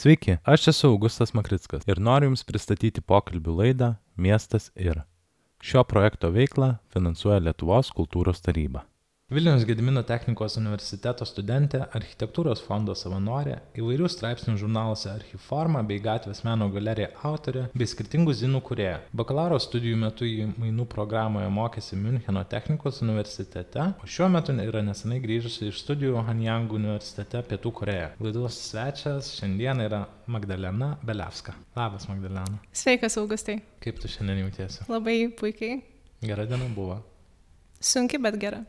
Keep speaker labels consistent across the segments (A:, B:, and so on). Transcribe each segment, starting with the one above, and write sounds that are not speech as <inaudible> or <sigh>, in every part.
A: Sveiki, aš esu Augustas Makrickas ir noriu Jums pristatyti pokalbių laidą Miestas ir. Šio projekto veiklą finansuoja Lietuvos kultūros taryba. Vilniaus Gedimino technikos universiteto studentė, architektūros fondo savanorė, įvairių straipsnių žurnaluose Archiforma bei Gatvės meno galerija autorė bei skirtingų zinų kurėja. Bakalauro studijų metu į mainų programoje mokėsi Müncheno technikos universitete, o šiuo metu yra nesenai grįžusi iš studijų Hanjang universitete Pietų Koreja. Laidos svečias šiandien yra Magdalena Belevska. Labas, Magdalena.
B: Sveikas, Augustai.
A: Kaip tu šiandien jautiesi?
B: Labai puikiai.
A: Gera diena buvo.
B: Sunki, bet gera.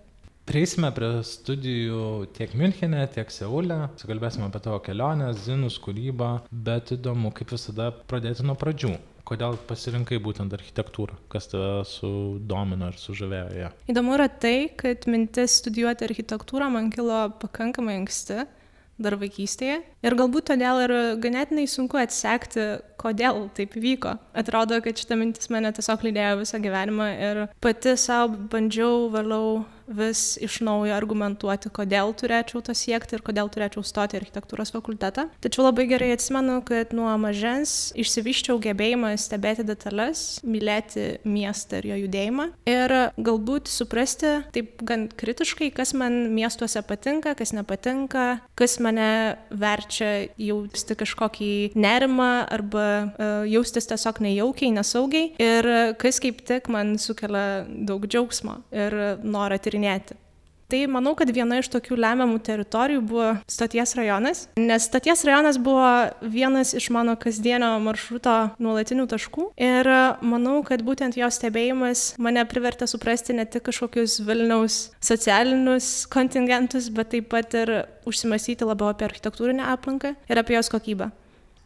A: Prieisime prie studijų tiek Münchenė, tiek Seule. Sukalbėsime apie tavo keliones, zinus, kūrybą, bet įdomu, kaip visada, pradėti nuo pradžių. Kodėl pasirinkai būtent architektūrą? Kas tave sudomino ir sužavėjo ją?
B: Įdomu yra tai, kad mintis studijuoti architektūrą man kilo pakankamai anksti dar vaikystėje. Ir galbūt todėl ir ganėtinai sunku atsekti, kodėl taip vyko. Atrodo, kad šita mintis mane tiesiog lydėjo visą gyvenimą ir pati savo bandžiau vėliau vis iš naujo argumentuoti, kodėl turėčiau to siekti ir kodėl turėčiau stoti į architektūros fakultetą. Tačiau labai gerai atsimenu, kad nuo mažens išsivyščiau gebėjimą stebėti detalės, mylėti miestą ir jo judėjimą ir galbūt suprasti taip gan kritiškai, kas man miestuose patinka, kas nepatinka, kas mane verčia jausti kažkokį nerimą arba uh, jaustis tiesiog nejaukiai, nesaugiai ir kas kaip tik man sukelia daug džiaugsmo ir norą tyrinėti. Tai manau, kad viena iš tokių lemiamų teritorijų buvo stoties rajonas, nes stoties rajonas buvo vienas iš mano kasdienio maršruto nuolatinių taškų ir manau, kad būtent jo stebėjimas mane privertė suprasti ne tik kažkokius Vilniaus socialinius kontingentus, bet taip pat ir užsimastyti labiau apie architektūrinę aplinką ir apie jos kokybę.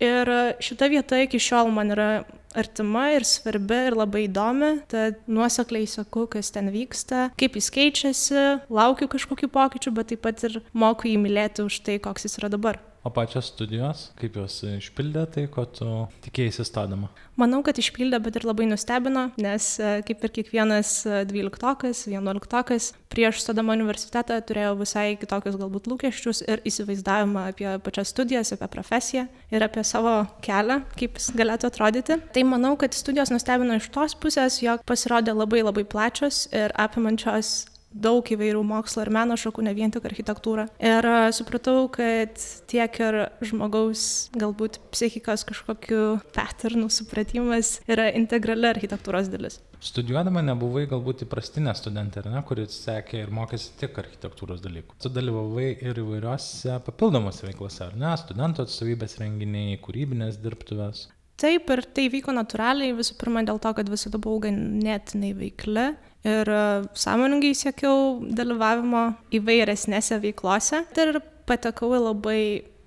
B: Ir šita vieta iki šiol man yra artima ir svarbi ir labai įdomi, tad nuosekliai sakau, kas ten vyksta, kaip jis keičiasi, laukiu kažkokių pokyčių, bet taip pat ir moku jį mylėti už tai, koks jis yra dabar.
A: O pačios studijos, kaip jos išpildė tai, ko tu tikėjai stodama?
B: Manau, kad išpildė, bet ir labai nustebino, nes kaip ir kiekvienas dvyliktokas, vienuoliktokas, prieš stodama universitetą turėjau visai kitokius galbūt lūkesčius ir įsivaizdavimą apie pačias studijas, apie profesiją ir apie savo kelią, kaip jis galėtų atrodyti. Tai manau, kad studijos nustebino iš tos pusės, jog pasirodė labai labai plačios ir apimančios daug įvairių mokslo ir meno šakų, ne vien tik architektūrą. Ir supratau, kad tiek ir žmogaus galbūt psichikos kažkokiu patternų supratimas yra integrali architektūros dalis.
A: Studijuodama nebuvai galbūt įprastinė studentė, ne, kuris sekė ir mokėsi tik architektūros dalykų. Tu dalyvavai ir įvairiuose papildomose veiklose, ar ne, studentų atstovybės renginiai, kūrybinės dirbtuvės.
B: Taip, ir tai vyko natūraliai, visų pirma dėl to, kad visada buvau ganėtinai veikli ir sąmoningai siekiau dalyvavimo įvairesnėse veiklose ir patekau į labai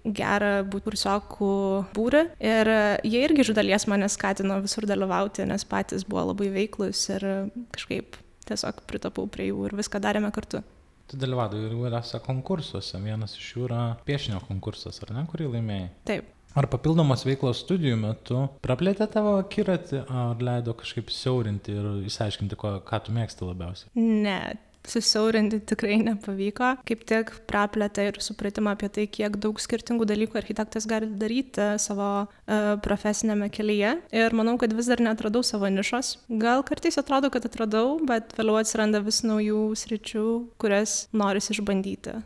B: gerą būti kursiokų būrį ir jie irgi iš dalies mane skatino visur dalyvauti, nes patys buvo labai veiklus ir kažkaip tiesiog pritapau prie jų ir viską darėme kartu.
A: Tu dalyvavai įvairiuose konkursuose, vienas iš jų yra piešinio konkursas, ar ne, kurį laimėjai?
B: Taip.
A: Ar papildomos veiklos studijų metu praplėtė tavo akiratį, ar leido kažkaip siaurinti ir išsiaiškinti, ko, ką tu mėgsti labiausiai?
B: Ne, susiaurinti tikrai nepavyko. Kaip tik praplėtė ir supratimą apie tai, kiek daug skirtingų dalykų architektas gali daryti savo uh, profesinėme kelyje. Ir manau, kad vis dar netradau savo nišos. Gal kartais atrodo, kad atradau, bet vėliau atsiranda vis naujų sričių, kurias noris išbandyti.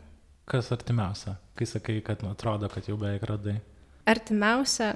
A: Kas artimiausia, kai sakai, kad atrodo, kad jau beveik radai?
B: Artimiausia,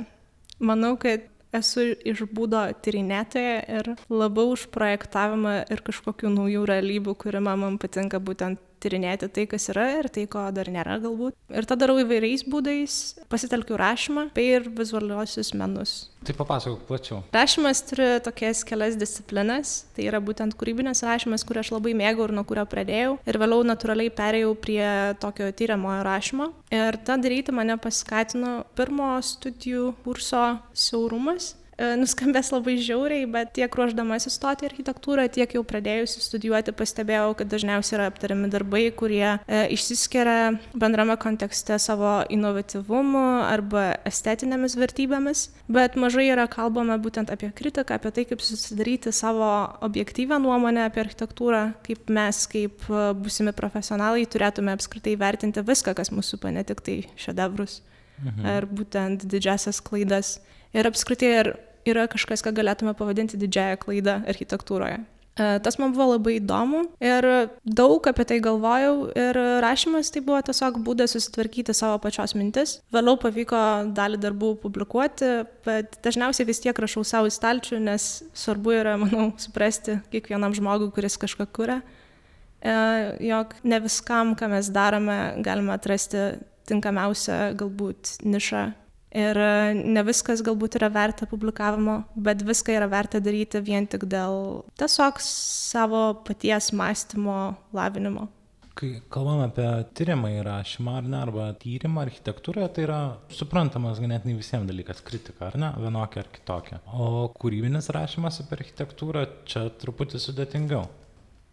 B: manau, kad esu iš būdo tyrinėtoja ir labiau už projektavimą ir kažkokių naujų realybių, kūrimą man patinka būtent tyrinėti tai, kas yra ir tai, ko dar nėra galbūt. Ir tą darau įvairiais būdais, pasitelkiu rašymą bei ir vizualiuosius menus.
A: Tai papasakok plačiau.
B: Rašymas turi tokias kelias disciplinas. Tai yra būtent kūrybinės rašymas, kurį aš labai mėgau ir nuo kurio pradėjau. Ir vėliau natūraliai perėjau prie tokio tyriamojo rašymo. Ir tą daryti mane paskatino pirmo studijų kurso siaurumas nuskambės labai žiauriai, bet tiek ruoždamasi stoti architektūrą, tiek jau pradėjusi studijuoti pastebėjau, kad dažniausiai yra aptariami darbai, kurie e, išsiskiria bendrame kontekste savo inovatyvumu arba estetinėmis vertybėmis, bet mažai yra kalbama būtent apie kritiką, apie tai, kaip susidaryti savo objektyvę nuomonę apie architektūrą, kaip mes, kaip e, būsimi profesionalai, turėtume apskritai vertinti viską, kas mūsų supa, ne tik tai šedevrus. mhm. ar būtent didžiasias klaidas. Ir apskritai, ar yra kažkas, ką galėtume pavadinti didžiąją klaidą architektūroje. E, tas man buvo labai įdomu ir daug apie tai galvojau ir rašymas tai buvo tiesiog būdas susitvarkyti savo pačios mintis. Vėliau pavyko dalį darbų publikuoti, bet dažniausiai vis tiek rašau savo į stalčių, nes svarbu yra, manau, suprasti kiekvienam žmogui, kuris kažką kuria, e, jog ne viskam, ką mes darome, galime atrasti tinkamiausią galbūt nišą Ir e, ne viskas galbūt yra verta publikavimo, bet viską yra verta daryti vien tik dėl tiesiog savo paties mąstymo lavinimo.
A: Kai kalbame apie tyrimą įrašymą ar ne, arba tyrimą architektūroje, tai yra suprantamas ganėtinai visiems dalykas - kritika, ar ne, vienokia ar kitokia. O kūrybinis rašymas apie architektūrą čia truputį sudėtingiau.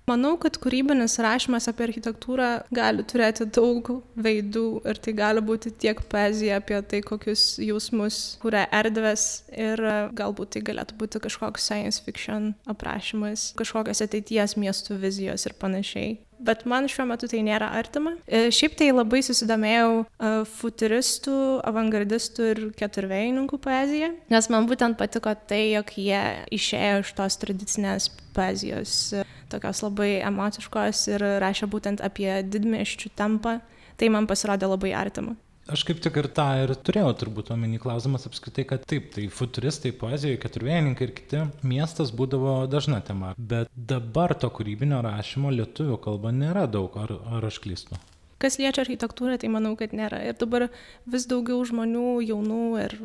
B: Manau, kad kūrybinis rašymas apie architektūrą gali turėti daug veidų ir tai gali būti tiek poezija apie tai, kokius jausmus kuria erdvės ir galbūt tai galėtų būti kažkoks science fiction aprašymas, kažkokios ateities miestų vizijos ir panašiai. Bet man šiuo metu tai nėra artima. E, šiaip tai labai susidomėjau e, futuristų, avangardistų ir keturvėjininkų poeziją, nes man būtent patiko tai, jog jie išėjo iš tos tradicinės poezijos tokios labai emociškos ir rašė būtent apie didmieščių tempą, tai man pasirodė labai artima.
A: Aš kaip tik ir tą ir turėjau turbūt omeny klausimas apskritai, kad taip, tai futuristai, poezijoje, keturvėjininkai ir kiti miestas būdavo dažna tema, bet dabar to kūrybinio rašymo lietuvių kalba nėra daug, ar, ar aš klystu?
B: Kas liečia architektūrą, tai manau, kad nėra. Ir dabar vis daugiau žmonių, jaunų ir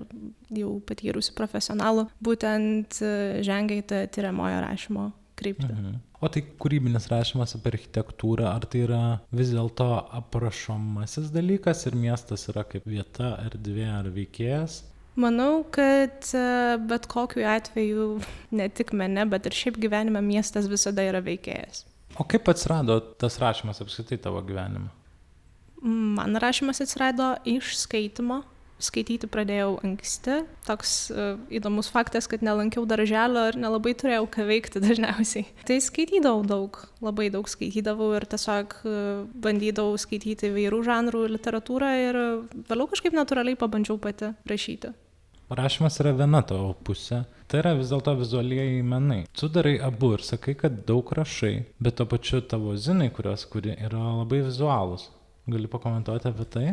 B: jau patyrusių profesionalų, būtent e, žengia į tą tyriamojo rašymo kryptį. Mhm.
A: O tai kūrybinis rašymas apie architektūrą, ar tai yra vis dėlto aprašomasis dalykas ir miestas yra kaip vieta, erdvė ar veikėjas?
B: Manau, kad e, bet kokiu atveju, <laughs> ne tik mene, bet ir šiaip gyvenime miestas visada yra veikėjas.
A: O kaip atsirado tas rašymas apskritai tavo gyvenime?
B: Man rašymas atsirado iš skaitimo, skaityti pradėjau anksti. Toks uh, įdomus faktas, kad nelankiau darželio ir nelabai turėjau ką veikti <laughs> dažniausiai. Tai skaitydavau daug, labai daug skaitydavau ir tiesiog uh, bandydavau skaityti įvairių žanrų literatūrą ir vėliau kažkaip natūraliai pabandžiau pati rašyti.
A: Rašymas yra viena tavo pusė, tai yra vis dėlto vizualieji menai. Tu darai abu ir sakai, kad daug rašai, bet to pačiu tavo zinai, kuriuos kuri, yra labai vizualūs. Gali pakomentuoti apie tai?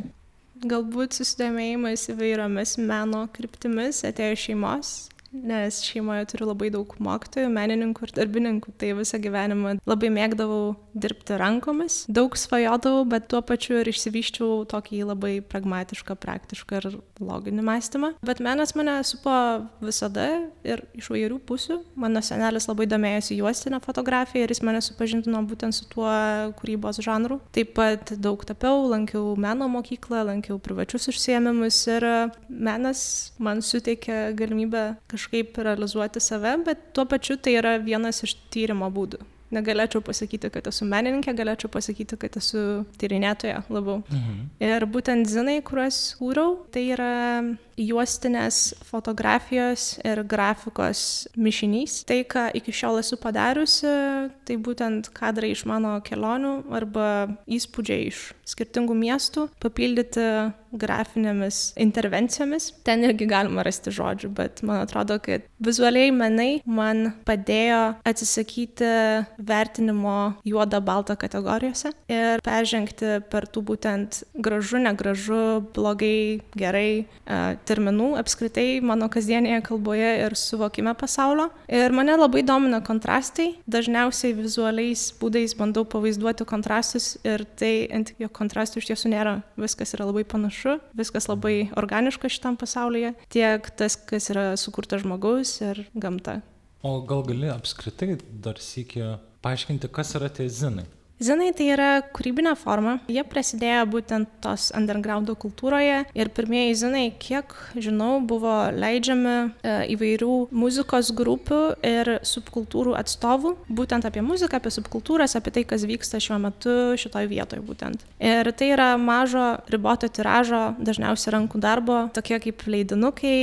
B: Galbūt susidomėjimas įvairiomis meno kryptimis atėjo iš šeimos nes šeimoje turiu labai daug mokytojų, menininkų ir darbininkų, tai visą gyvenimą labai mėgdavau dirbti rankomis, daug svajodavau, bet tuo pačiu ir išsivyščiau tokį labai pragmatišką, praktišką ir loginį mąstymą. Bet menas mane supo visada ir iš vairių pusių. Mano senelis labai domėjosi juostinę fotografiją ir jis mane supažindino būtent su tuo kūrybos žanru. Taip pat daug tapiau, lankiau meno mokyklą, lankiau privačius užsiemimus ir menas man suteikė galimybę kažkaip kažkaip realizuoti save, bet tuo pačiu tai yra vienas iš tyrimo būdų. Negalėčiau pasakyti, kad esu menininkė, galėčiau pasakyti, kad esu tyrinėtoja labiau. Mhm. Ir būtent zinai, kuriuos kūriau, tai yra juostinės fotografijos ir grafikos mišinys. Tai, ką iki šiol esu padariusi, tai būtent kadrai iš mano kelionių arba įspūdžiai iš skirtingų miestų, papildyti grafinėmis intervencijomis. Ten irgi galima rasti žodžių, bet man atrodo, kad vizualiai menai man padėjo atsisakyti vertinimo juoda-balta kategorijose ir peržengti per tų būtent gražu, negražu, blogai, gerai, terminų apskritai mano kasdienėje kalboje ir suvokime pasaulio. Ir mane labai domina kontrastai. Dažniausiai vizualiais būdais bandau pavaizduoti kontrastus ir tai ant jo kontrastų iš tiesų nėra. Viskas yra labai panašu, viskas labai organiška šitam pasaulyje. Tiek tas, kas yra sukurta žmogaus ir gamta.
A: O gal gali apskritai dar sėki paaiškinti, kas yra tie zinai?
B: Zinai tai yra kūrybinė forma, jie prasidėjo būtent tos underground kultūroje ir pirmieji zinai, kiek žinau, buvo leidžiami e, įvairių muzikos grupių ir subkultūrų atstovų, būtent apie muziką, apie subkultūras, apie tai, kas vyksta šiuo metu šitoj vietoje būtent. Ir tai yra mažo riboto tiražo, dažniausiai rankų darbo, tokie kaip leidinukai,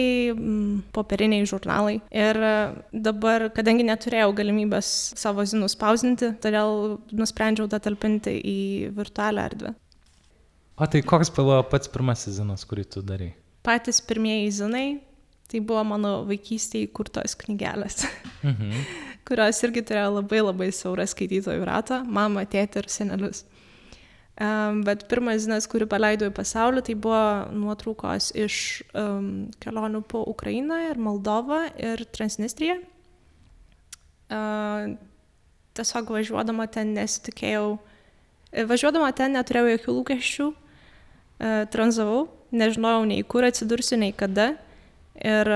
B: popieriniai žurnalai. Ir dabar, kadangi neturėjau galimybės savo zinų spausdinti, todėl nusprendžiau bandžiau tą talpinti į virtualią erdvę.
A: O tai koks buvo pats pirmasis zinas, kurį tu darai?
B: Patys pirmieji zinai, tai buvo mano vaikystėje įkurtos knygelės,
A: Mhm. <laughs>
B: kurios irgi turėjo labai labai siaurą skaitytojų ratą - mamą, tėtį ir senelius. Um, bet pirmas zinas, kurį paleidau į pasaulį, tai buvo nuotraukos iš um, kelionių po Ukrainą ir Moldovą ir Transnistriją. Uh, tiesiog važiuodama ten nesitikėjau, važiuodama ten neturėjau jokių lūkesčių, uh, tranzavau, nežinojau nei kur atsidursiu, nei kada. Ir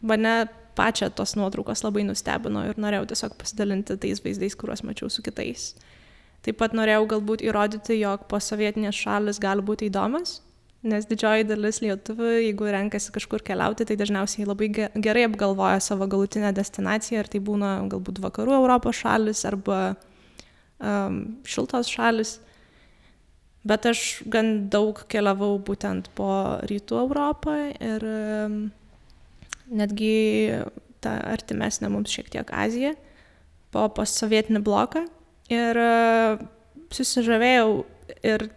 B: mane pačią tos nuotraukos labai nustebino ir norėjau tiesiog pasidalinti tais vaizdais, kuriuos mačiau su kitais. Taip pat norėjau galbūt įrodyti, jog posovietinės šalis gali būti įdomas, nes didžioji dalis lietuvių, jeigu renkasi kažkur keliauti, tai dažniausiai labai ge- gerai apgalvoja savo galutinę destinaciją ir tai būna galbūt vakarų Europos šalis arba um, šiltos šalis. Bet aš gan daug keliavau būtent po rytų Europą ir um, netgi tą artimesnę mums šiek tiek Aziją, po postsovietinį bloką. Ir e, susižavėjau ir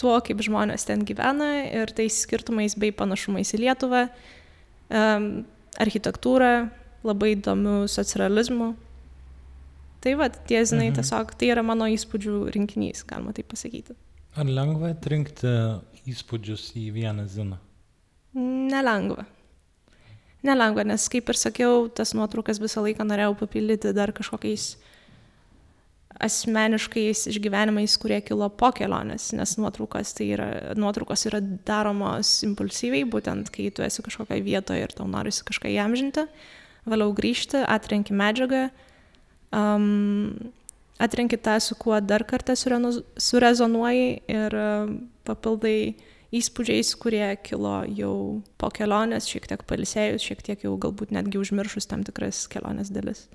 B: tuo, kaip žmonės ten gyvena, ir tais skirtumais bei panašumais į Lietuvą, architektūrą, labai įdomių socializmų. Tai va, tie zinai
A: Mhm.
B: tiesiog, tai yra mano įspūdžių rinkinys, galima taip pasakyti.
A: Ar lengva atrinkti įspūdžius į vieną ziną?
B: Nelengva. Nelengva, nes kaip ir sakiau, tas nuotraukas visą laiką norėjau papildyti dar kažkokiais asmeniškais išgyvenimais, kurie kilo po kelionės, nes nuotraukos, tai yra, nuotraukos yra daromos impulsyviai, būtent kai tu esi kažkokioje vietoje ir tau norisi kažką įamžinti, vėliau grįžti, atrenki medžiagą, um, atrenki tą, su kuo dar kartą surezonuoji ir papildai įspūdžiais, kurie kilo jau po kelionės, šiek tiek palisėjus, šiek tiek jau galbūt netgi užmiršus tam tikras kelionės dalis.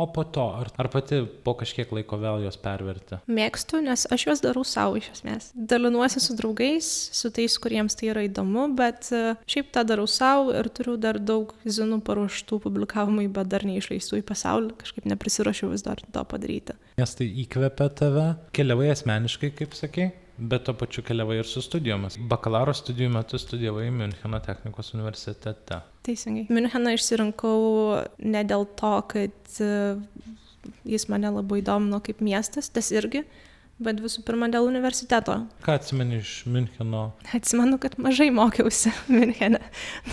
A: O po to, ar, ar pati po kažkiek laiko vėl juos perverti?
B: Mėgstu, nes aš juos darau savo iš esmės. Dalinuosi su draugais, su tais, kuriems tai yra įdomu, bet e, šiaip tą darau savo ir turiu dar daug zinų paruoštų publikavimui, bet dar neišleistų į pasaulį, kažkaip neprisirašiau vis dar to padaryti.
A: Nes tai įkvepia tave, keliavai asmeniškai, kaip sakei, bet to pačiu keliavai ir su studijomis. Bakalauro studijų metu studijavai Müncheno technikos universitete.
B: Teisingai. Müncheną išsirinkau ne dėl to, kad e, jis mane labai domino kaip miestas, tas irgi, bet visų pirma dėl universiteto.
A: Ką atsimeni iš Müncheno?
B: Atsimenu, kad mažai mokiausi <laughs> Münchene,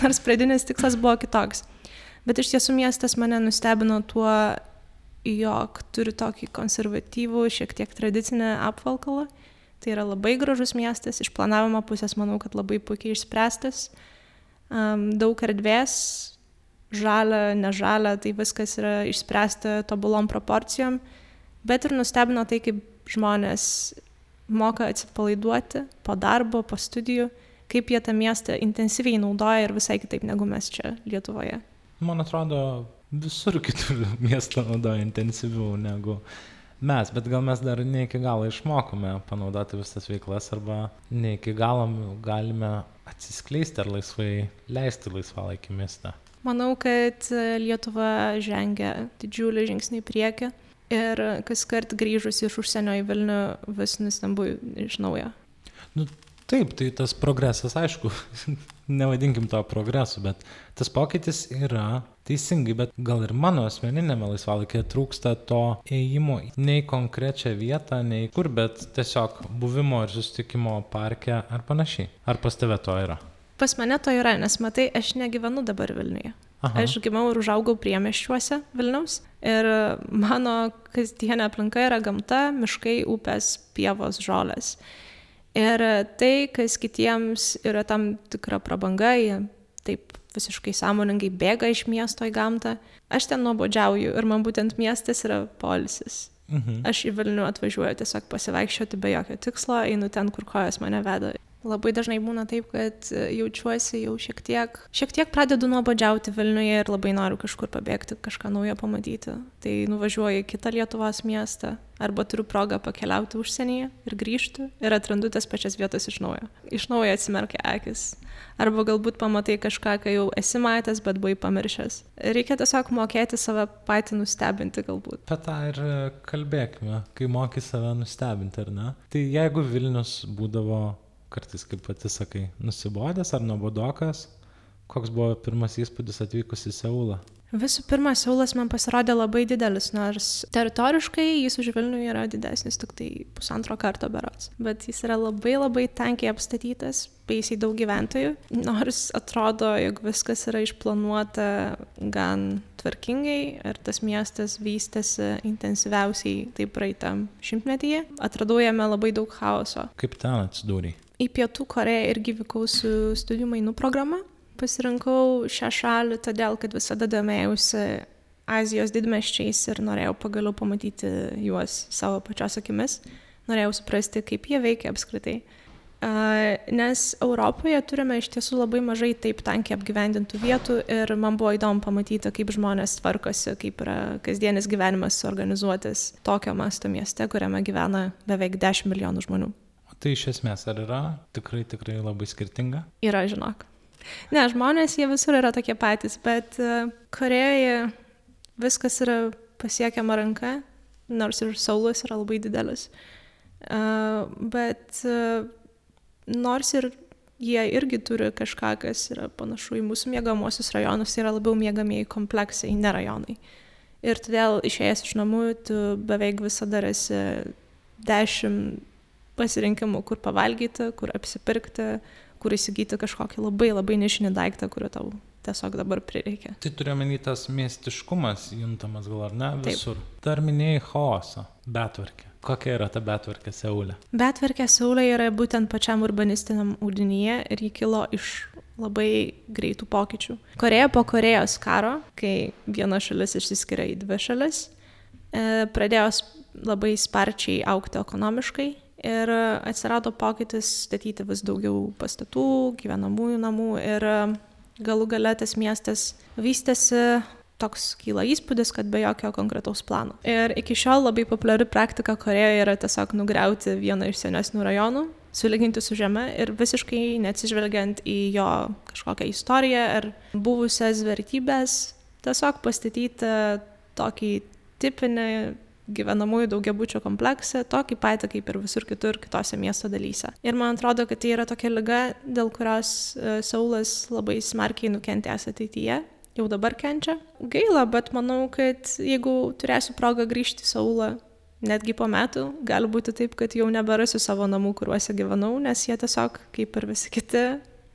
B: nors pradinis tikslas buvo kitoks. Bet iš tiesų miestas mane nustebino tuo, jog turi tokį konservatyvų, šiek tiek tradicinę apvalkalą. Tai yra labai gražus miestas, iš planavimo pusės manau, kad labai puikiai išspręstas. Um, daug erdvės, žalia, nežalia, tai viskas yra išspręsta tobulom proporcijom. Bet ir nustebino tai, kaip žmonės moka atsipalaiduoti po darbo, po studijų, kaip jie tą miestą intensyviai naudoja ir visai kitaip negu mes čia Lietuvoje.
A: Man atrodo, visur kitur miestą naudoja intensyviau negu mes, bet gal mes dar ne iki galo išmokome panaudoti visas veiklas arba ne iki galo galime atsiskleisti ar laisvai leisti laisvalaikį mieste.
B: Manau, kad Lietuva žengia didžiulį žingsnį į priekį ir kas kart grįžus iš užsienio į Vilnių vis nustembu iš naujo.
A: Taip, tai tas progresas, aišku, <laughs> nevadinkim to progresu, bet tas pokytis yra teisingai, bet gal ir mano asmeninėme laisvalaikėje trūksta to ėjimo ne į konkrečią vietą, ne į kur, bet tiesiog buvimo ir susitikimo parke ar panašiai. Ar pas tave to yra?
B: Pas mane to yra, nes matai, aš negyvenu dabar Vilniuje.
A: Aha.
B: Aš gimiau ir užaugau priemeščiuose Vilniaus ir mano kasdienė aplinka yra gamta, miškai, upės, pievos, žolės. Ir tai, kas kitiems yra tam tikra prabanga, jie taip visiškai sąmoningai bėga iš miesto į gamtą. Aš ten nuobodžiauju ir man būtent miestas yra polisis.
A: Mhm.
B: Aš į Vilnių atvažiuoju tiesiog pasivaikščioti be jokio tikslo, einu ten, kur kojas mane veda. Labai dažnai būna taip, kad e, jaučiuosi jau šiek tiek, šiek tiek pradedu nuobodžiauti Vilniuje ir labai noriu kažkur pabėgti, kažką naujo pamatyti. Tai nuvažiuoju į kitą Lietuvos miestą arba turiu progą pakeliauti užsienyje ir grįžti ir atrandu tas pačias vietas iš naujo. Iš naujo atsimerkia akis. Arba galbūt pamatai kažką, kai jau esi matęs, bet buvai pamiršęs. Reikia tiesiog mokėti save patį nustebinti galbūt.
A: Apie tą ir kalbėkime, kai mokai save nustebinti, ar ne? Tai jeigu Vilnius būdavo kartais, kaip pati sakai, nusibodęs ar nuobodokas, koks buvo pirmas įspūdis atvykus į Seulą?
B: Visų pirma, Seulas man pasirodė labai didelis, nors teritoriškai jis už Vilnių yra didesnis tik tai pusantro karto berots. Bet jis yra labai labai tankiai apstatytas, baisiai daug gyventojų, nors atrodo, jog viskas yra išplanuota gan tvarkingai ir tas miestas vystėsi intensyviausiai taip praeitam šimtmetyje. Atradau jame labai daug chaoso.
A: Kaip ten atsidūrė?
B: Į Pietų Koreją irgi vykau su studijų mainų programa. Pasirinkau šią šalį todėl, kad visada domėjausi Azijos didmeščiais ir norėjau pagaliau pamatyti juos savo pačios akimis. Norėjau suprasti, kaip jie veikia apskritai. Nes Europoje turime iš tiesų labai mažai taip tankiai apgyvendintų vietų ir man buvo įdomu pamatyti, kaip žmonės tvarkosi, kaip yra kasdienis gyvenimas suorganizuotas tokio masto mieste, kuriame gyvena beveik 10 milijonų žmonių.
A: Tai iš esmės ar yra tikrai, tikrai labai skirtinga?
B: Yra, žinok. Ne, žmonės jie visur yra tokie patys, bet uh, Korejoje viskas yra pasiekiama ranka, nors ir Saulas yra labai didelis. Uh, bet uh, nors ir jie irgi turi kažką, kas yra panašu į mūsų mėgamosius rajonus, tai yra labiau mėgamieji kompleksai, ne rajonai. Ir todėl išėjęs iš namų, tu beveik visada esi dešimt pasirinkimų, kur pavalgyti, kur apsipirkti, kur įsigyti kažkokį labai labai nišinį daiktą, kurio tau tiesiog dabar prireikia.
A: Tai turiu menį tas miestiškumas juntamas gal ar ne visur. Taip. Dar minėjai chaosą, betvarkę. Kokia yra ta betvarkė Seulė?
B: Betvarkė Seulė yra būtent pačiam urbanistiniam audinyje ir ji kilo iš labai greitų pokyčių. Koreja po Korejos karo, kai viena šalis išsiskiria į dvi šalis, e, pradėjo labai sparčiai aukti ekonomiškai ir atsirado pokytis statyti vis daugiau pastatų, gyvenamųjų namų ir galų gale tas miestas vystėsi toks kyla įspūdis, kad be jokio konkretaus plano. Ir iki šiol labai populiari praktika Korejoje yra tiesiog nugriauti vieną iš senesnių rajonų, sulyginti su žeme ir visiškai neatsižvelgiant į jo kažkokią istoriją ar buvusias vertybės, tiesiog pastatyti tokį tipinį gyvenamųjų daugiabučių kompleksą, tokį patį kaip ir visur kitur kitose miesto dalyse. Ir man atrodo, kad tai yra tokia lyga, dėl kurios uh, Saulas labai smarkiai nukentės ateityje. Jau dabar kenčia. Gaila, bet manau, kad jeigu turėsiu progą grįžti į Saulą, netgi po metų, gali būti taip, kad jau neberasiu savo namų, kuriuose gyvenau, nes jie tiesiog, kaip ir visi kiti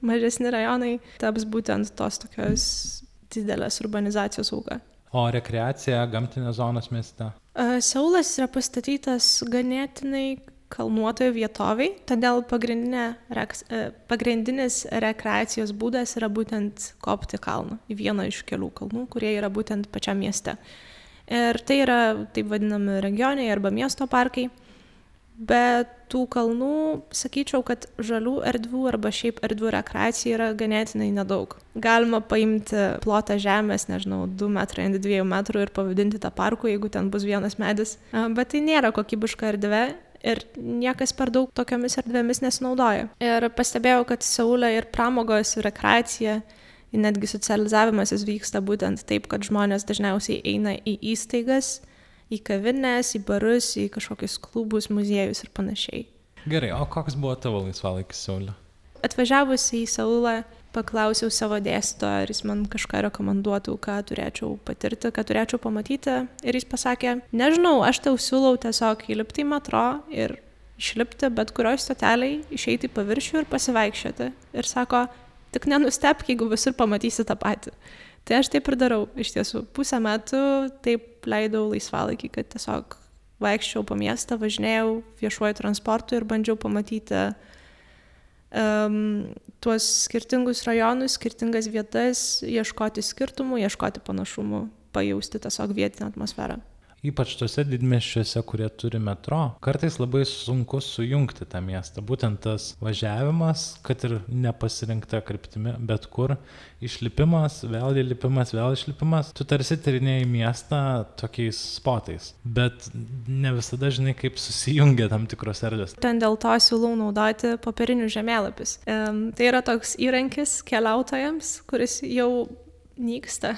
B: mažesni rajonai, taps būtent tos tokios didelės urbanizacijos auka.
A: O rekreacija, gamtinės zonos mieste?
B: Seulas yra pastatytas ganėtinai kalnuotoje vietoviai, todėl reks, pagrindinis rekreacijos būdas yra būtent kopti kalną į vieną iš kelių kalnų, kurie yra būtent pačiam mieste. Ir tai yra taip vadinami regioniai arba miesto parkai. Bet tų kalnų, sakyčiau, kad žalių erdvių arba šiaip erdvių rekreacijai yra ganėtinai nedaug. Galima paimti plotą žemės, nežinau, 2 metrai ant 2 metrų ir pavadinti tą parku, jeigu ten bus vienas medis. Bet tai nėra kokybiška erdvė ir niekas per daug tokiamis erdvėmis nesinaudoja. Ir pastebėjau, kad Seulė ir pramogos, ir rekreacija, ir netgi socializavimasis vyksta būtent taip, kad žmonės dažniausiai eina į įstaigas į kavinės, į barus, į kažkokius klubus, muziejus ir panašiai.
A: Gerai, o koks buvo tavo laisvalaikis Seulė?
B: Atvažiavusi į Seulą, paklausiau savo dėstytojo, ar jis man kažką rekomenduotų, ką turėčiau patirti, ką turėčiau pamatyti. Ir jis pasakė, nežinau, aš tau siūlau tiesiog įlipti į metro ir išlipti bet kurioj stoteliai, išeiti į paviršių ir pasivaikščioti. Ir sako, tik nenustepk, jeigu visur pamatysi tą patį. Tai aš taip ir darau. Iš tiesų, pusę metų taip leidau laisvalaikį, kad tiesiog vaikščiau po miestą, važinėjau viešuoju transportu ir bandžiau pamatyti um, tuos skirtingus rajonus, skirtingas vietas, ieškoti skirtumų, ieškoti panašumų, pajausti tiesiog vietinę atmosferą.
A: Ypač tuose didmiesčiuose, kurie turi metro, kartais labai sunku sujungti tą miestą. Būtent tas važiavimas, kad ir nepasirinkta kryptimi, bet kur išlipimas, vėl įlipimas, vėl išlipimas, tu tarsi tyrinėjai miestą tokiais spotais, bet ne visada žinai, kaip susijungia tam tikros erdvės.
B: Ten dėl to siūlau naudoti popierinius žemėlapius. Um, tai yra toks įrankis keliautojams, kuris jau nyksta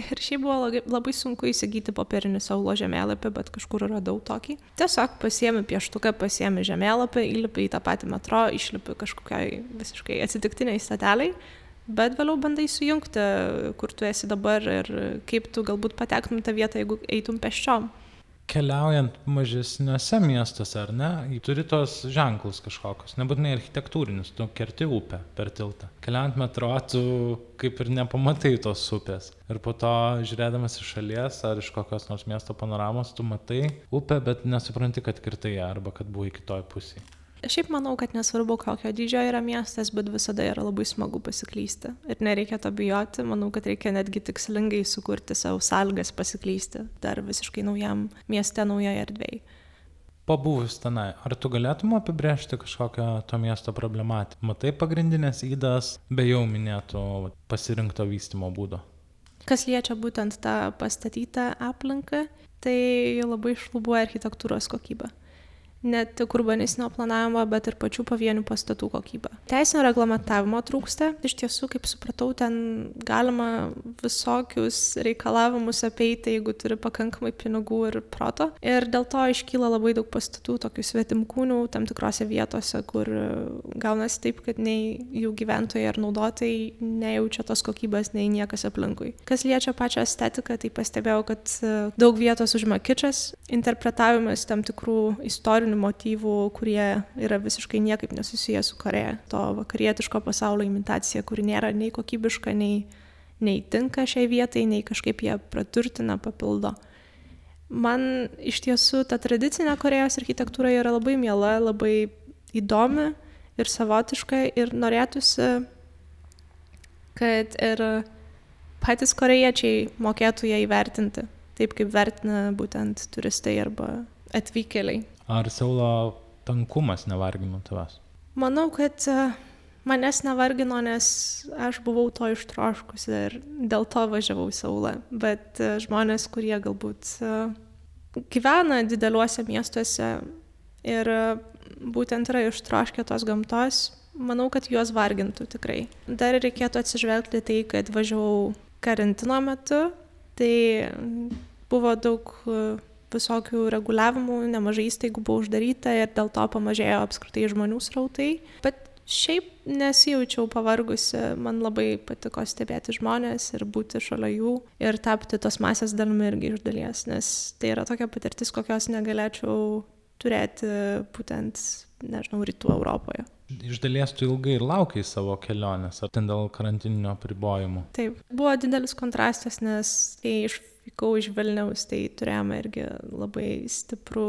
B: Ir šiaip buvo labai sunku įsigyti popierinį saulo žemėlapį, bet kažkur radau tokį. Tiesiog pasiemi pieštuką, pasiemi žemėlapį, įlipi į tą patį metro, išlipi kažkokiai visiškai atsitiktiniai stateliai, bet vėliau bandai sujungti, kur tu esi dabar ir kaip tu galbūt patektum tą vietą, jeigu eitum peščiom
A: keliaujant mažesniuose miestuose, ar ne, turi tos ženklus kažkokius, nebūtinai architektūrinius, tu kerti upę per tiltą. Keliaujant metro, tu kaip ir nepamatai tos upės. Ir po to, žiūrėdamas iš šalies ar iš kokios nors miesto panoramos, tu matai upę, bet nesupranti, kad kirtai ją arba kad buvai kitoj pusėje.
B: Šiaip manau, kad nesvarbu, kokio dydžio yra miestas, bet visada yra labai smagu pasiklysti. Ir nereikia to bijoti, manau, kad reikia netgi tikslingai sukurti savo sąlygas pasiklysti dar visiškai naujam mieste, naujoje erdvėje.
A: Pabuvus tenai, ar tu galėtum apibrėžti kažkokią to miesto problematiką? Matai pagrindinės įdas be jau minėto pasirinkto vystimo būdo?
B: Kas liečia būtent tą pastatytą aplinką, tai labai šlubuoja architektūros kokybė ne tik urbanistinio planavimo, bet ir pačių pavienių pastatų kokybę. Teisinio reglamentavimo trūksta. Iš tiesų, kaip supratau, ten galima visokius reikalavimus apeiti, jeigu turi pakankamai pinigų ir proto. Ir dėl to iškyla labai daug pastatų, tokių svetimkūnių, tam tikrose vietose, kur gaunasi taip, kad nei jų gyventojai ar naudotojai nejaučia tos kokybės, nei niekas aplinkui. Kas liečia pačią estetiką, tai pastebėjau, kad daug vietos užima kičas, interpretavimas tam tikrų istorinių istorinių motyvų, kurie yra visiškai niekaip nesusiję su Koreja. To vakarietiško pasaulio imitacija, kuri nėra nei kokybiška, nei, nei tinka šiai vietai, nei kažkaip ją praturtina, papildo. Man iš tiesų ta tradicinė Korejos architektūra yra labai miela, labai įdomi ir savotiška ir norėtųsi, kad ir patys korejiečiai mokėtų ją įvertinti, taip kaip vertina būtent turistai arba atvykėliai.
A: Ar Saulo tankumas nevargino tavęs?
B: Manau, kad e, manęs nevargino, nes aš buvau to ištroškusi ir dėl to važiavau į Saulą. Bet e, žmonės, kurie galbūt e, gyvena dideliuose miestuose ir būtent yra ištroškę tos gamtos, manau, kad juos vargintų tikrai. Dar reikėtų atsižvelgti tai, kad važiavau karantino metu, tai buvo daug visokių reguliavimų, nemažai įstaigų buvo uždaryta ir dėl to pamažėjo apskritai žmonių srautai. Bet šiaip nesijaučiau pavargusi, man labai patiko stebėti žmonės ir būti šalia jų ir tapti tos masės dalimi irgi iš dalies, nes tai yra tokia patirtis, kokios negalėčiau turėti būtent, nežinau, rytų Europoje.
A: Iš dalies tu ilgai ir laukiai savo kelionės, ar ten dėl karantininio apribojimų?
B: Taip, buvo didelis kontrastas, nes kai iš vykau iš Vilniaus, tai turėjome irgi labai stiprų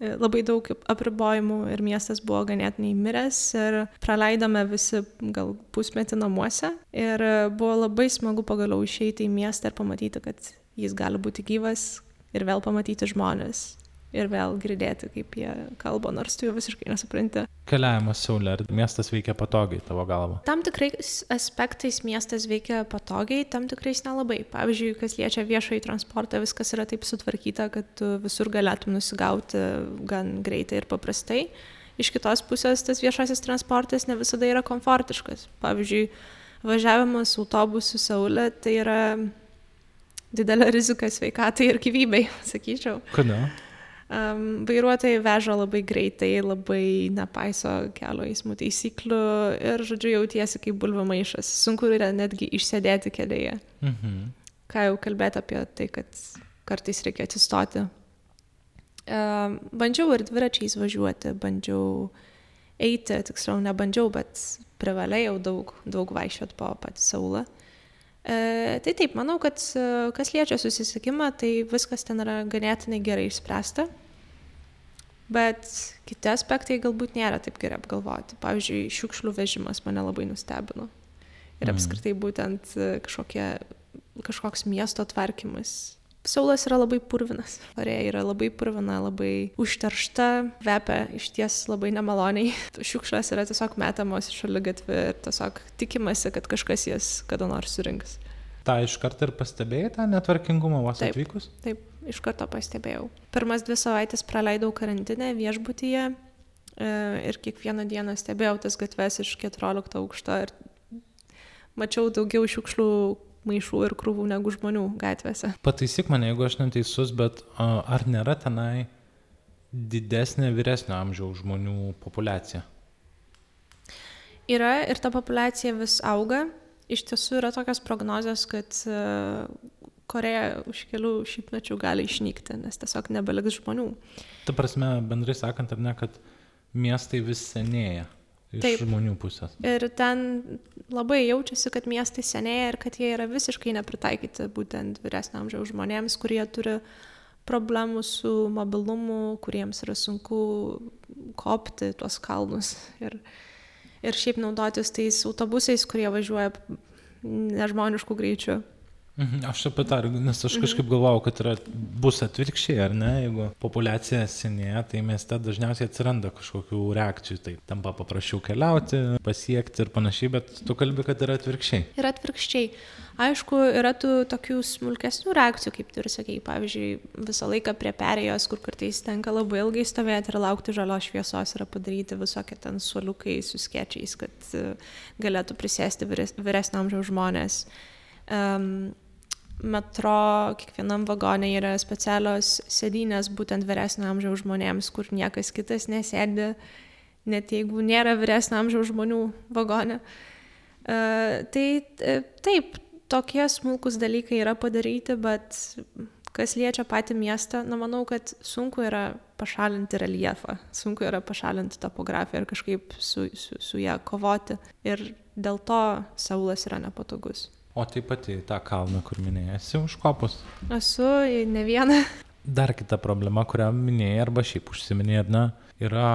B: e, labai daug apribojimų ir miestas buvo ganėtinai miręs ir praleidome visi gal pusmetį namuose ir buvo labai smagu pagaliau išeiti į miestą ir pamatyti, kad jis gali būti gyvas ir vėl pamatyti žmonės ir vėl girdėti, kaip jie kalba, nors tu jau visiškai nesupranti.
A: Keliavimas Saulė, ar miestas veikia patogiai tavo galva?
B: Tam tikrais aspektais miestas veikia patogiai, tam tikrais nelabai. Pavyzdžiui, kas liečia viešąjį transportą, viskas yra taip sutvarkyta, kad visur galėtum nusigauti gan greitai ir paprastai. Iš kitos pusės tas viešasis transportas ne visada yra komfortiškas. Pavyzdžiui, važiavimas autobusu Saulė tai yra didelė rizika sveikatai ir gyvybei, <laughs> sakyčiau.
A: Kodėl?
B: Um, vairuotojai veža labai greitai, labai nepaiso kelio eismų taisyklių ir, žodžiu, jautiesi kaip bulvių maišas. Sunku yra netgi išsėdėti kėdėje. Mhm. Ką jau kalbėti apie tai, kad kartais reikia atsistoti. Um, bandžiau ir dviračiais važiuoti, bandžiau eiti, tiksliau nebandžiau, bet privalėjau daug, daug vaikščioti po patį Saulą. E, tai taip, manau, kad e, kas liečia susisiekimą, tai viskas ten yra ganėtinai gerai išspręsta, bet kiti aspektai galbūt nėra taip gerai apgalvoti. Pavyzdžiui, šiukšlių vežimas mane labai nustebino. Ir mhm. apskritai būtent e, kažkokie, kažkoks miesto tvarkymas Saulas yra labai purvinas. Korėja yra labai purvina, labai užteršta, vepia iš ties labai nemaloniai. <laughs> Šiukšlas yra tiesiog metamos iš šaligatvį ir tiesiog tikimasi, kad kažkas jas kada nors surinks.
A: Ta iš karto ir pastebėjai tą netvarkingumą vos
B: Taip.
A: atvykus?
B: Taip, iš karto pastebėjau. Pirmas dvi savaitės praleidau karantinę viešbutyje e, ir kiekvieną dieną stebėjau tas gatves iš 14 aukšto ir mačiau daugiau šiukšlių maišų ir krūvų negu žmonių gatvėse.
A: Pataisyk mane, jeigu aš neteisus, bet ar nėra tenai didesnė vyresnio amžiaus žmonių populiacija?
B: Yra ir ta populiacija vis auga. Iš tiesų yra tokios prognozijos, kad e, Koreja už kelių šimtmečių gali išnykti, nes tiesiog nebeliks žmonių.
A: Ta prasme, bendrai sakant, ar ne, kad miestai vis senėja iš
B: Taip.
A: žmonių pusės.
B: Ir ten labai jaučiasi, kad miestai senėja ir kad jie yra visiškai nepritaikyti būtent vyresnio amžiaus žmonėms, kurie turi problemų su mobilumu, kuriems yra sunku kopti tuos kalnus ir, ir šiaip naudotis tais autobusais, kurie važiuoja nežmoniškų greičių.
A: Mhm, Aš apie tą, nes aš kažkaip galvojau, kad yra, bus atvirkščiai, ar ne, jeigu populiacija senėja, tai mieste dažniausiai atsiranda kažkokių reakcijų, tai tampa paprasčiau keliauti, pasiekti ir panašiai, bet tu kalbi, kad yra atvirkščiai.
B: Ir atvirkščiai. Aišku, yra tų tokių smulkesnių reakcijų, kaip tu ir sakei, pavyzdžiui, visą laiką prie perėjos, kur kartais tenka labai ilgai stovėti ir laukti žalios šviesos, yra padaryti visokie ten suoliukai su skiečiais, kad e, galėtų prisėsti vyres, vyresnio amžiaus žmonės. Um, metro, kiekvienam vagonė yra specialios sėdynės būtent vyresnio amžiaus žmonėms, kur niekas kitas nesėdi, net jeigu nėra vyresnio amžiaus žmonių vagone. Uh, tai e, taip, tokie smulkus dalykai yra padaryti, bet kas liečia patį miestą, na manau, kad sunku yra pašalinti reljefą, sunku yra pašalinti topografiją ir kažkaip su, su, su ją kovoti. Ir dėl to Saulas yra nepatogus.
A: O taip pat į tą kalną, kur minėjai, esi užkopus.
B: Esu ne vieną.
A: Dar kita problema, kurią minėjai arba šiaip užsiminėjai, ar ne, yra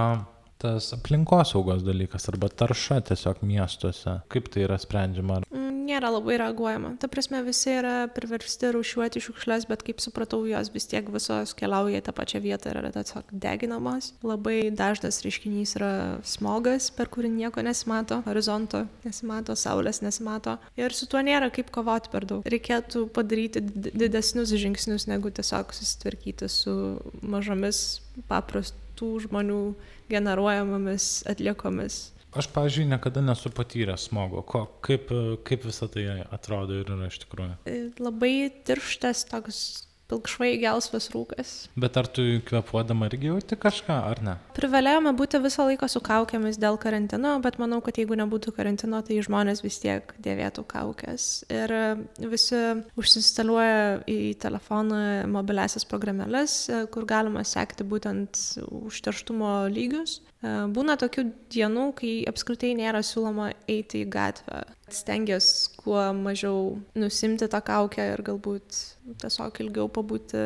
A: tas aplinkosaugos dalykas arba tarša tiesiog miestuose. Kaip tai yra sprendžiama?
B: Mm, Nėra labai reaguojama. Ta prasme, visi yra priversti rūšiuoti šiukšles, bet kaip supratau, jos vis tiek visos keliauja į tą pačią vietą ir yra tiesiog deginamos. Labai dažnas reiškinys yra smogas, per kurį nieko nesimato, horizonto nesimato, saulės nesimato. Ir su tuo nėra kaip kovoti per daug. Reikėtų padaryti did- didesnius žingsnius, negu tiesiog susitvarkyti su mažomis paprastų žmonių generuojamomis atliekomis.
A: Aš, pavyzdžiui, niekada nesu patyręs smogo. Ko, kaip, kaip visą tai atrodo ir yra iš tikrųjų.
B: Labai tirštas toks pilkšvai gelsvas rūkas.
A: Bet ar tu kvepuodama irgi jauti kažką, ar ne?
B: Privalėjome būti visą laiką su kaukėmis dėl karantino, bet manau, kad jeigu nebūtų karantino, tai žmonės vis tiek dėvėtų kaukės. Ir visi užsinstaliuoja į telefoną mobiliasias programėlės, kur galima sekti būtent užterštumo lygius. Būna tokių dienų, kai apskritai nėra siūloma eiti į gatvę. Stengiuosi kuo mažiau nusimti tą kaukę ir galbūt tiesiog ilgiau pabūti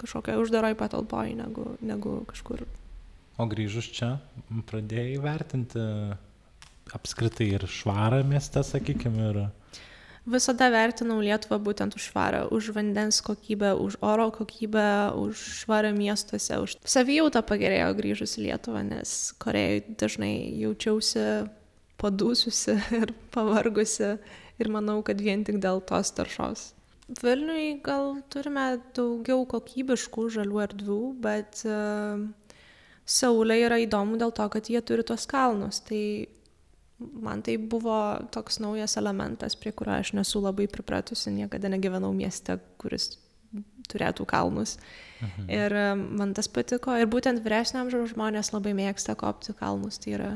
B: kažkokioje uždaroje patalpoje negu, negu kažkur.
A: O grįžus čia, pradėjai vertinti apskritai ir švarą mieste, sakykime, ir...
B: Visada vertinau Lietuvą būtent už švarą, už vandens kokybę, už oro kokybę, už švarą miestuose, už savijautą pagerėjo grįžus į Lietuvą, nes Korejoje dažnai jaučiausi padūsusi ir pavargusi ir manau, kad vien tik dėl tos taršos. Vilniui gal turime daugiau kokybiškų žalių erdvių, bet uh, Saulė yra įdomu dėl to, kad jie turi tuos kalnus. Tai man tai buvo toks naujas elementas, prie kurio aš nesu labai pripratusi, niekada negyvenau mieste, kuris turėtų kalnus. Mhm. Ir e, man tas patiko. Ir būtent vyresnio amžiaus žmonės labai mėgsta kopti kalnus. Tai yra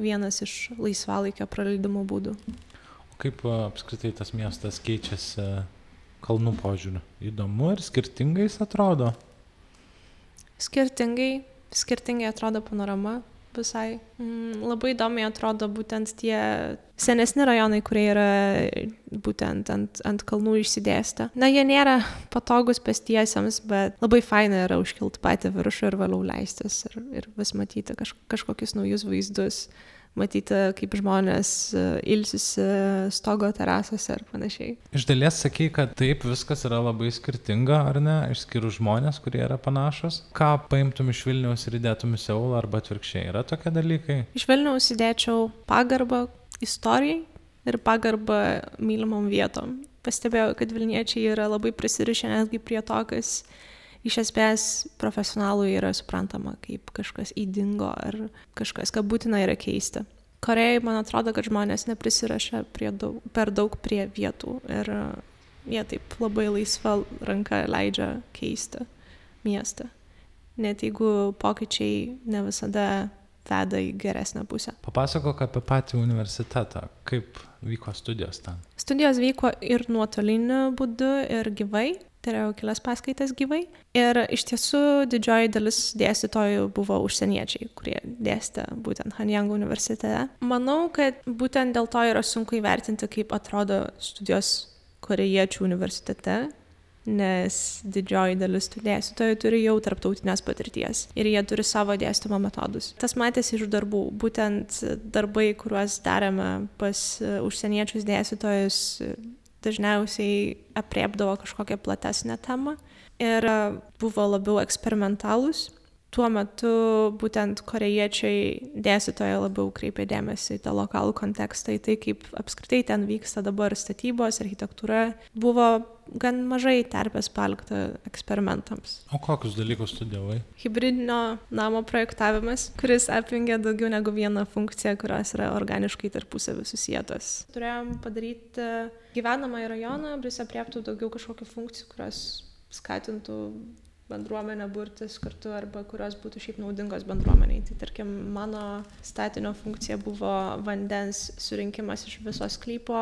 B: vienas iš laisvalaikio praleidimo būdų.
A: O kaip a, apskritai tas miestas keičiasi kalnų požiūriu? Įdomu ir skirtingais atrodo.
B: Skirtingai, skirtingai atrodo panorama visai. Mm, labai įdomiai atrodo būtent tie senesni rajonai, kurie yra būtent ant, ant kalnų išsidėstę. Na, jie nėra patogus pestiesiams, bet labai faina yra užkilti patį viršų ir vėliau leistis ir, ir vis matyti kaž, kažkokius naujus vaizdus. Matyti, kaip žmonės e, ilsisi stogo terasose ir panašiai.
A: Iš dalies sakai, kad taip viskas yra labai skirtinga, ar ne, išskyrus žmonės, kurie yra panašus. Ką paimtum iš Vilniaus ir įdėtum į Seulą arba atvirkščiai? Yra tokie dalykai?
B: Iš Vilniaus įdėčiau pagarbą istorijai ir pagarbą mylimom vietom. Pastebėjau, kad Vilniečiai yra labai prisirišę netgi prie to, kas iš esmės profesionalui yra suprantama kaip kažkas įdingo ar kažkas, ką būtina yra keisti. Korejai, man atrodo, kad žmonės neprisirašia daug, per daug prie vietų ir jie taip labai laisva ranka leidžia keisti miestą. Net jeigu pokyčiai ne visada veda į geresnę pusę.
A: Papasakok apie patį universitetą, kaip vyko studijos ten.
B: Studijos vyko ir nuotoliniu būdu, ir gyvai turėjau kelias paskaitas gyvai. Ir iš tiesų didžioji dalis dėstytojų buvo užsieniečiai, kurie dėstė būtent Hanjang universitete. Manau, kad būtent dėl to yra sunku įvertinti, kaip atrodo studijos korejiečių universitete, nes didžioji dalis tų dėstytojų turi jau tarptautinės patirties ir jie turi savo dėstymo metodus. Tas matėsi iš darbų, būtent darbai, kuriuos darėme pas užsieniečius dėstytojus dažniausiai apriepdavo kažkokią platesnę temą ir buvo labiau eksperimentalūs. Tuo metu būtent korejiečiai dėstytojai labiau kreipė dėmesį į tą lokalų kontekstą, į tai, kaip apskritai ten vyksta dabar statybos, architektūra. Buvo gan mažai terpės palikta eksperimentams.
A: O kokius dalykus studijavai?
B: Hybridinio namo projektavimas, kuris apjungia daugiau negu vieną funkciją, kurios yra organiškai tarpusavį susijėtos. Turėjom padaryti gyvenamąjį rajoną, kuris apriektų daugiau kažkokių funkcijų, kurios skatintų bendruomenę burtis kartu arba kurios būtų šiaip naudingos bendruomeniai. Tai tarkim, mano statinio funkcija buvo vandens surinkimas iš viso sklypo,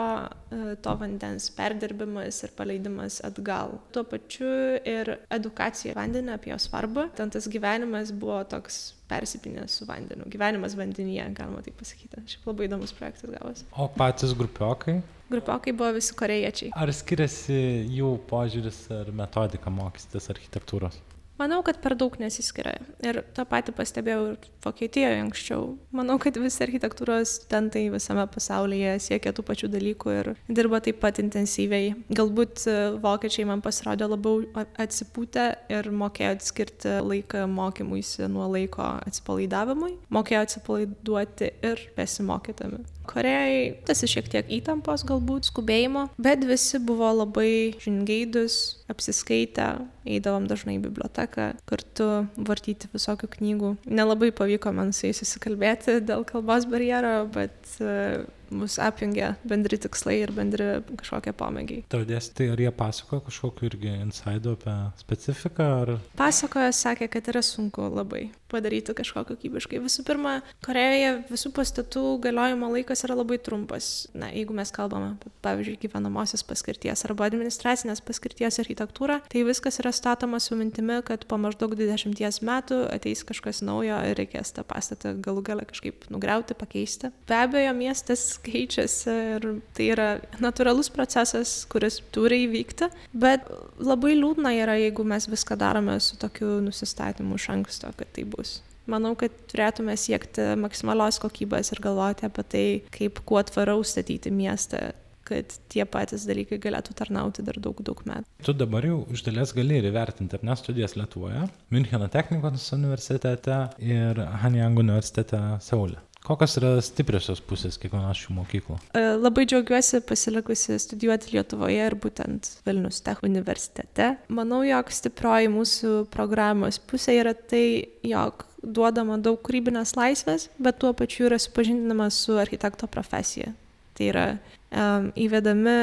B: e, to vandens perdirbimas ir paleidimas atgal. Tuo pačiu ir edukacija vandenį apie jo svarbą. Ten tas gyvenimas buvo toks persipinęs su vandeniu. Gyvenimas vandenyje, galima taip pasakyti. Šiaip labai įdomus projektas gavosi.
A: O patys grupiokai?
B: Grupiokai buvo visi korejiečiai.
A: Ar skiriasi jų požiūris ar metodika mokytis architektūros?
B: Manau, kad per daug nesiskiria. Ir tą patį pastebėjau ir Vokietijoje anksčiau. Manau, kad visi architektūros studentai visame pasaulyje siekia tų pačių dalykų ir dirba taip pat intensyviai. Galbūt e, vokiečiai man pasirodė labiau atsipūtę ir mokėjo atskirti laiką mokymuisi nuo laiko atsipalaidavimui. Mokėjo atsipalaiduoti ir besimokydami. Korejai tas šiek tiek įtampos galbūt, skubėjimo, bet visi buvo labai žingeidus, apsiskaitę, eidavom dažnai į biblioteką, kartu vartyti visokių knygų. Nelabai pavyko man su jais susikalbėti dėl kalbos barjero, bet uh, mus apjungia bendri tikslai ir bendri kažkokie pomėgiai.
A: Tavo dėstytojai, ar jie pasakojo kažkokiu irgi insidu apie specifiką? Ar...
B: Pasakojo, sakė, kad yra sunku labai padaryti kažko kokybiškai. Visų pirma, Korejoje visų pastatų galiojimo laikas yra labai trumpas. Na, jeigu mes kalbame pavyzdžiui, gyvenamosios paskirties arba administracinės paskirties architektūrą, tai viskas yra statoma su mintimi, kad po maždaug 20 metų ateis kažkas naujo ir reikės tą pastatą galų galę kažkaip nugriauti, pakeisti. Be abejo, miestas keičiasi ir tai yra natūralus procesas, kuris turi įvykti, bet labai liūdna yra, jeigu mes viską darome su tokiu nusistatymu iš anksto, kad tai bus. Manau, kad turėtume siekti maksimalios kokybės ir galvoti apie tai, kaip kuo tvariau statyti miestą kad tie patys dalykai galėtų tarnauti dar daug, daug metų.
A: Tu dabar jau iš dalies gali ir įvertinti, ar ne studijas Lietuvoje, Müncheno technikos universitete ir Hanjang universitete Seulė. Kokios yra stipriosios pusės kiekvienos šių mokyklų?
B: E, labai džiaugiuosi pasilikusi studijuoti Lietuvoje ir būtent Vilnius Tech universitete. Manau, jog stiprioji mūsų programos pusė yra tai, jog duodama daug kūrybinės laisvės, bet tuo pačiu yra supažindinama su architekto profesija. Tai yra um, įvedami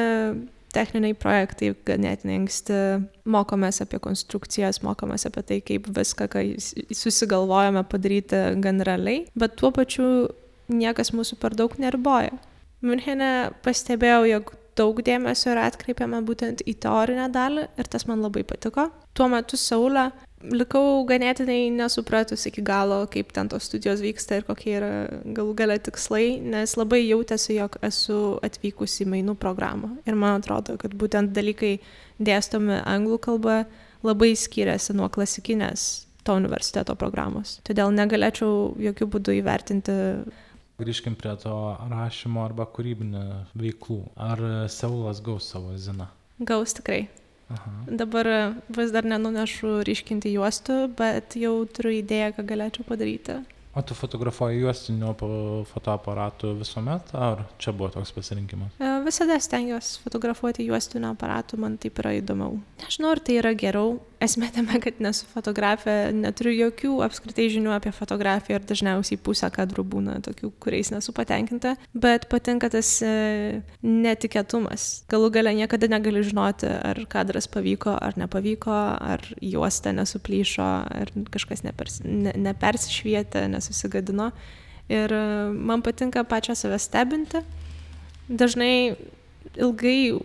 B: techniniai projektai ganėtinai anksti, mokomės apie konstrukcijas, mokomės apie tai, kaip viską, ką susigalvojame padaryti gan realiai, bet tuo pačiu niekas mūsų per daug neriboja. Münchene pastebėjau, jog daug dėmesio yra atkreipiama būtent į teorinę dalį ir tas man labai patiko. Tuo metu Saulė likau ganėtinai nesupratus iki galo, kaip ten tos studijos vyksta ir kokie yra galų gale tikslai, nes labai jautėsi, jog esu atvykusi į mainų programą. Ir man atrodo, kad būtent dalykai dėstomi anglų kalba labai skiriasi nuo klasikinės to universiteto programos. Todėl negalėčiau jokių būdų įvertinti
A: Grįžkim prie to rašymo arba kūrybinio veiklų. Ar Seulas gaus savo ziną?
B: Gaus tikrai. Aha. Dabar vis dar nenunešu ryškinti juostų, bet jau turiu idėją, ką galėčiau padaryti.
A: O tu fotografuoji juostiniu fotoaparatu visuomet, ar čia buvo toks pasirinkimas?
B: E, visada stengiuosi fotografuoti juostiniu aparatu, man taip yra įdomiau. Nežinau, ar tai yra geriau. Esmė tame, kad nesu fotografė, neturiu jokių apskritai žinių apie fotografiją ir dažniausiai pusę kadrų būna tokių, kuriais nesu patenkinta, bet patinka tas e, netikėtumas. Galų gale niekada negali žinoti, ar kadras pavyko ar nepavyko, ar juosta nesuplyšo, ar kažkas nepers, ne, nepersišvietė, nes nesusigadino. Ir e, man patinka pačią save stebinti. Dažnai ilgai,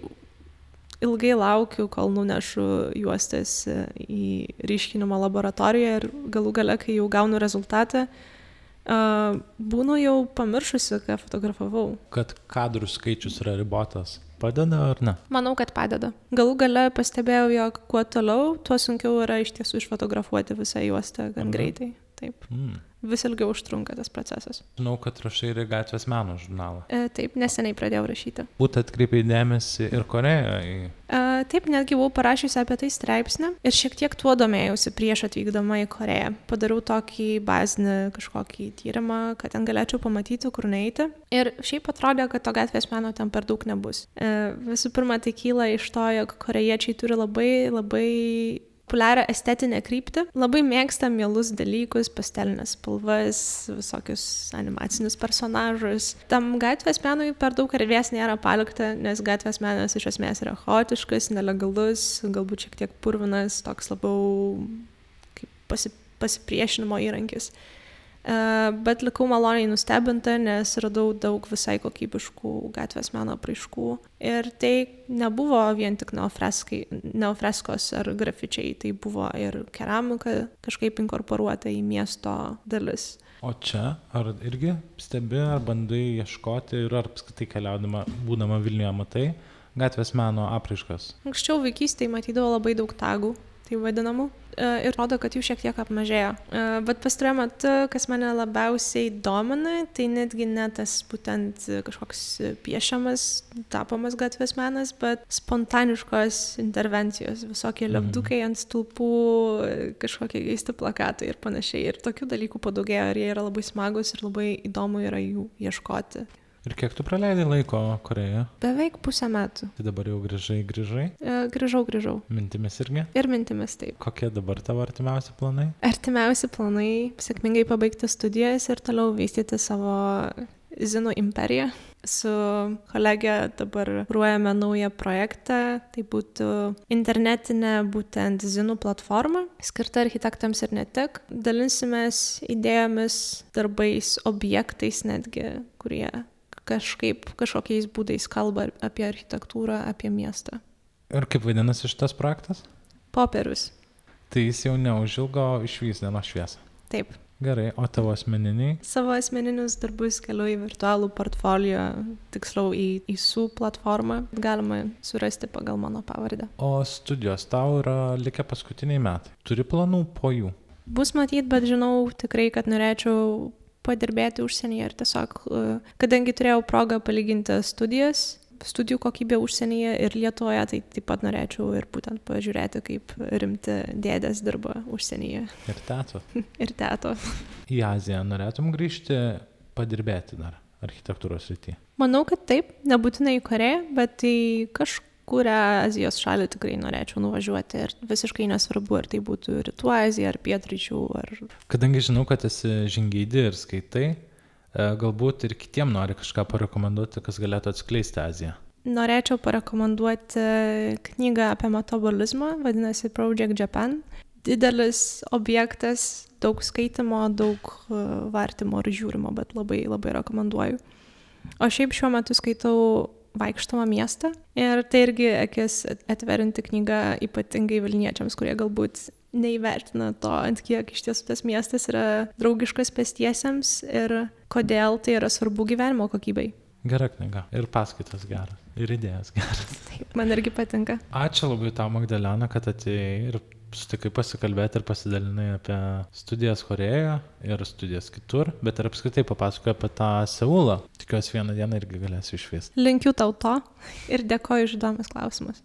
B: ilgai laukiu, kol nunešu juostas į ryškinimo laboratoriją ir galų gale, kai jau gaunu rezultatą, būnu jau pamiršusi, ką fotografavau.
A: Kad kadrų skaičius yra ribotas. Padeda ar ne?
B: Manau, kad padeda. Galų gale pastebėjau, jog kuo toliau, tuo sunkiau yra iš tiesų išfotografuoti visą juostą gan mhm. greitai. Taip. Mm vis ilgiau užtrunka tas procesas.
A: Žinau, kad rašai ir gatvės meno žurnalą.
B: E, taip, neseniai pradėjau rašyti.
A: Būt atkreipiai dėmesį ir Korejoje.
B: E, taip, netgi buvau parašiusi apie tai straipsnį ir šiek tiek tuo domėjausi prieš atvykdama į Koreją. Padariau tokį bazinį kažkokį tyrimą, kad ten galėčiau pamatyti, kur neiti. Ir šiaip atrodė, kad to gatvės meno ten per daug nebus. E, visų pirma, tai kyla iš to, jog korejiečiai turi labai, labai populiarią estetinę kryptį. Labai mėgsta mielus dalykus, pastelinės spalvas, visokius animacinius personažus. Tam gatvės menui per daug erdvės nėra palikta, nes gatvės menas iš esmės yra chaotiškas, nelegalus, galbūt šiek tiek purvinas, toks labiau kaip pasi, pasipriešinimo įrankis. E, bet likau maloniai nustebinta, nes radau daug visai kokybiškų gatvės meno praiškų. Ir tai nebuvo vien tik neofreskos ar grafičiai, tai buvo ir keramika kažkaip inkorporuota į miesto dalis.
A: O čia, ar irgi stebi, ar bandai ieškoti ir ar apskritai keliaudama, būdama Vilniuje, matai gatvės meno apraiškas?
B: Anksčiau vaikystėje matydavau labai daug tagų tai vadinamų, e, ir rodo, kad jų šiek tiek apmažėjo. E, bet pastaruoju metu, kas mane labiausiai domina, tai netgi ne tas būtent kažkoks piešiamas, tapomas gatvės menas, bet spontaniškos intervencijos, visokie mhm. lėpdukai ant stulpų, kažkokie keisti plakatai ir panašiai. Ir tokių dalykų padaugėjo ir jie yra labai smagus ir labai įdomu yra jų ieškoti.
A: Ir kiek tu praleidai laiko Korejoje?
B: Beveik pusę metų.
A: Tai dabar jau grįžai, grįžai?
B: E, grįžau, grįžau.
A: Mintimis irgi?
B: Ir mintimis taip.
A: Kokie dabar tavo artimiausi planai?
B: Artimiausi planai - sėkmingai pabaigti studijas ir toliau vystyti savo Zinų imperiją. Su kolegė dabar ruojame naują projektą, tai būtų internetinė būtent Zinų platforma, skirta architektams ir ne tik. Dalinsimės idėjomis, darbais, objektais netgi, kurie kažkaip, kažkokiais būdais kalba apie architektūrą, apie miestą.
A: Ir kaip vadinasi šitas projektas?
B: Popierius.
A: Tai jis jau neužilgo išvys dienos šviesą.
B: Taip.
A: Gerai, o tavo asmeniniai?
B: Savo asmeninius darbus keliu į virtualų portfolio, tiksliau į įsų platformą, galima surasti pagal mano pavardę.
A: O studijos tau yra likę paskutiniai metai. Turi planų po jų?
B: Bus matyt, bet žinau tikrai, kad norėčiau padirbėti užsienyje ir tiesiog, e, kadangi turėjau progą palyginti studijas, studijų kokybę užsienyje ir Lietuvoje, tai taip pat norėčiau ir būtent pažiūrėti, kaip rimti dėdės dirba užsienyje.
A: Ir teto. <laughs>
B: ir teto.
A: Į Aziją norėtum grįžti padirbėti dar architektūros rytyje?
B: Manau, kad taip, nebūtinai į Koreją, bet į kažką kurią Azijos šalį tikrai norėčiau nuvažiuoti ir visiškai nesvarbu, ar tai būtų Rytų Azija, ar Pietryčių, ar...
A: Kadangi žinau, kad esi žingeidi ir skaitai, e, galbūt ir kitiem nori kažką parekomenduoti, kas galėtų atskleisti Aziją.
B: Norėčiau parekomenduoti knygą apie metabolizmą, vadinasi Project Japan. Didelis objektas, daug skaitimo, daug e, vartimo ir žiūrimo, bet labai, labai rekomenduoju. O šiaip šiuo metu skaitau vaikštomą miestą. Ir tai irgi akis atverinti knyga ypatingai Vilniečiams, kurie galbūt neįvertina to, ant kiek iš tiesų tas miestas yra draugiškas pestiesiems ir kodėl tai yra svarbu gyvenimo kokybei.
A: Gera knyga. Ir paskaitos geras. Ir idėjas geras.
B: Taip, man irgi patinka.
A: Ačiū labai tau, Magdalena, kad atėjai ir sutikai pasikalbėti ir pasidalinai apie studijas korėjoje ir studijas kitur bet ir apskritai papasakojai apie tą seulą. Tikiuosi vieną dieną irgi galėsiu išvyst
B: linkiu tau to ir dėkoju už įdomius klausimus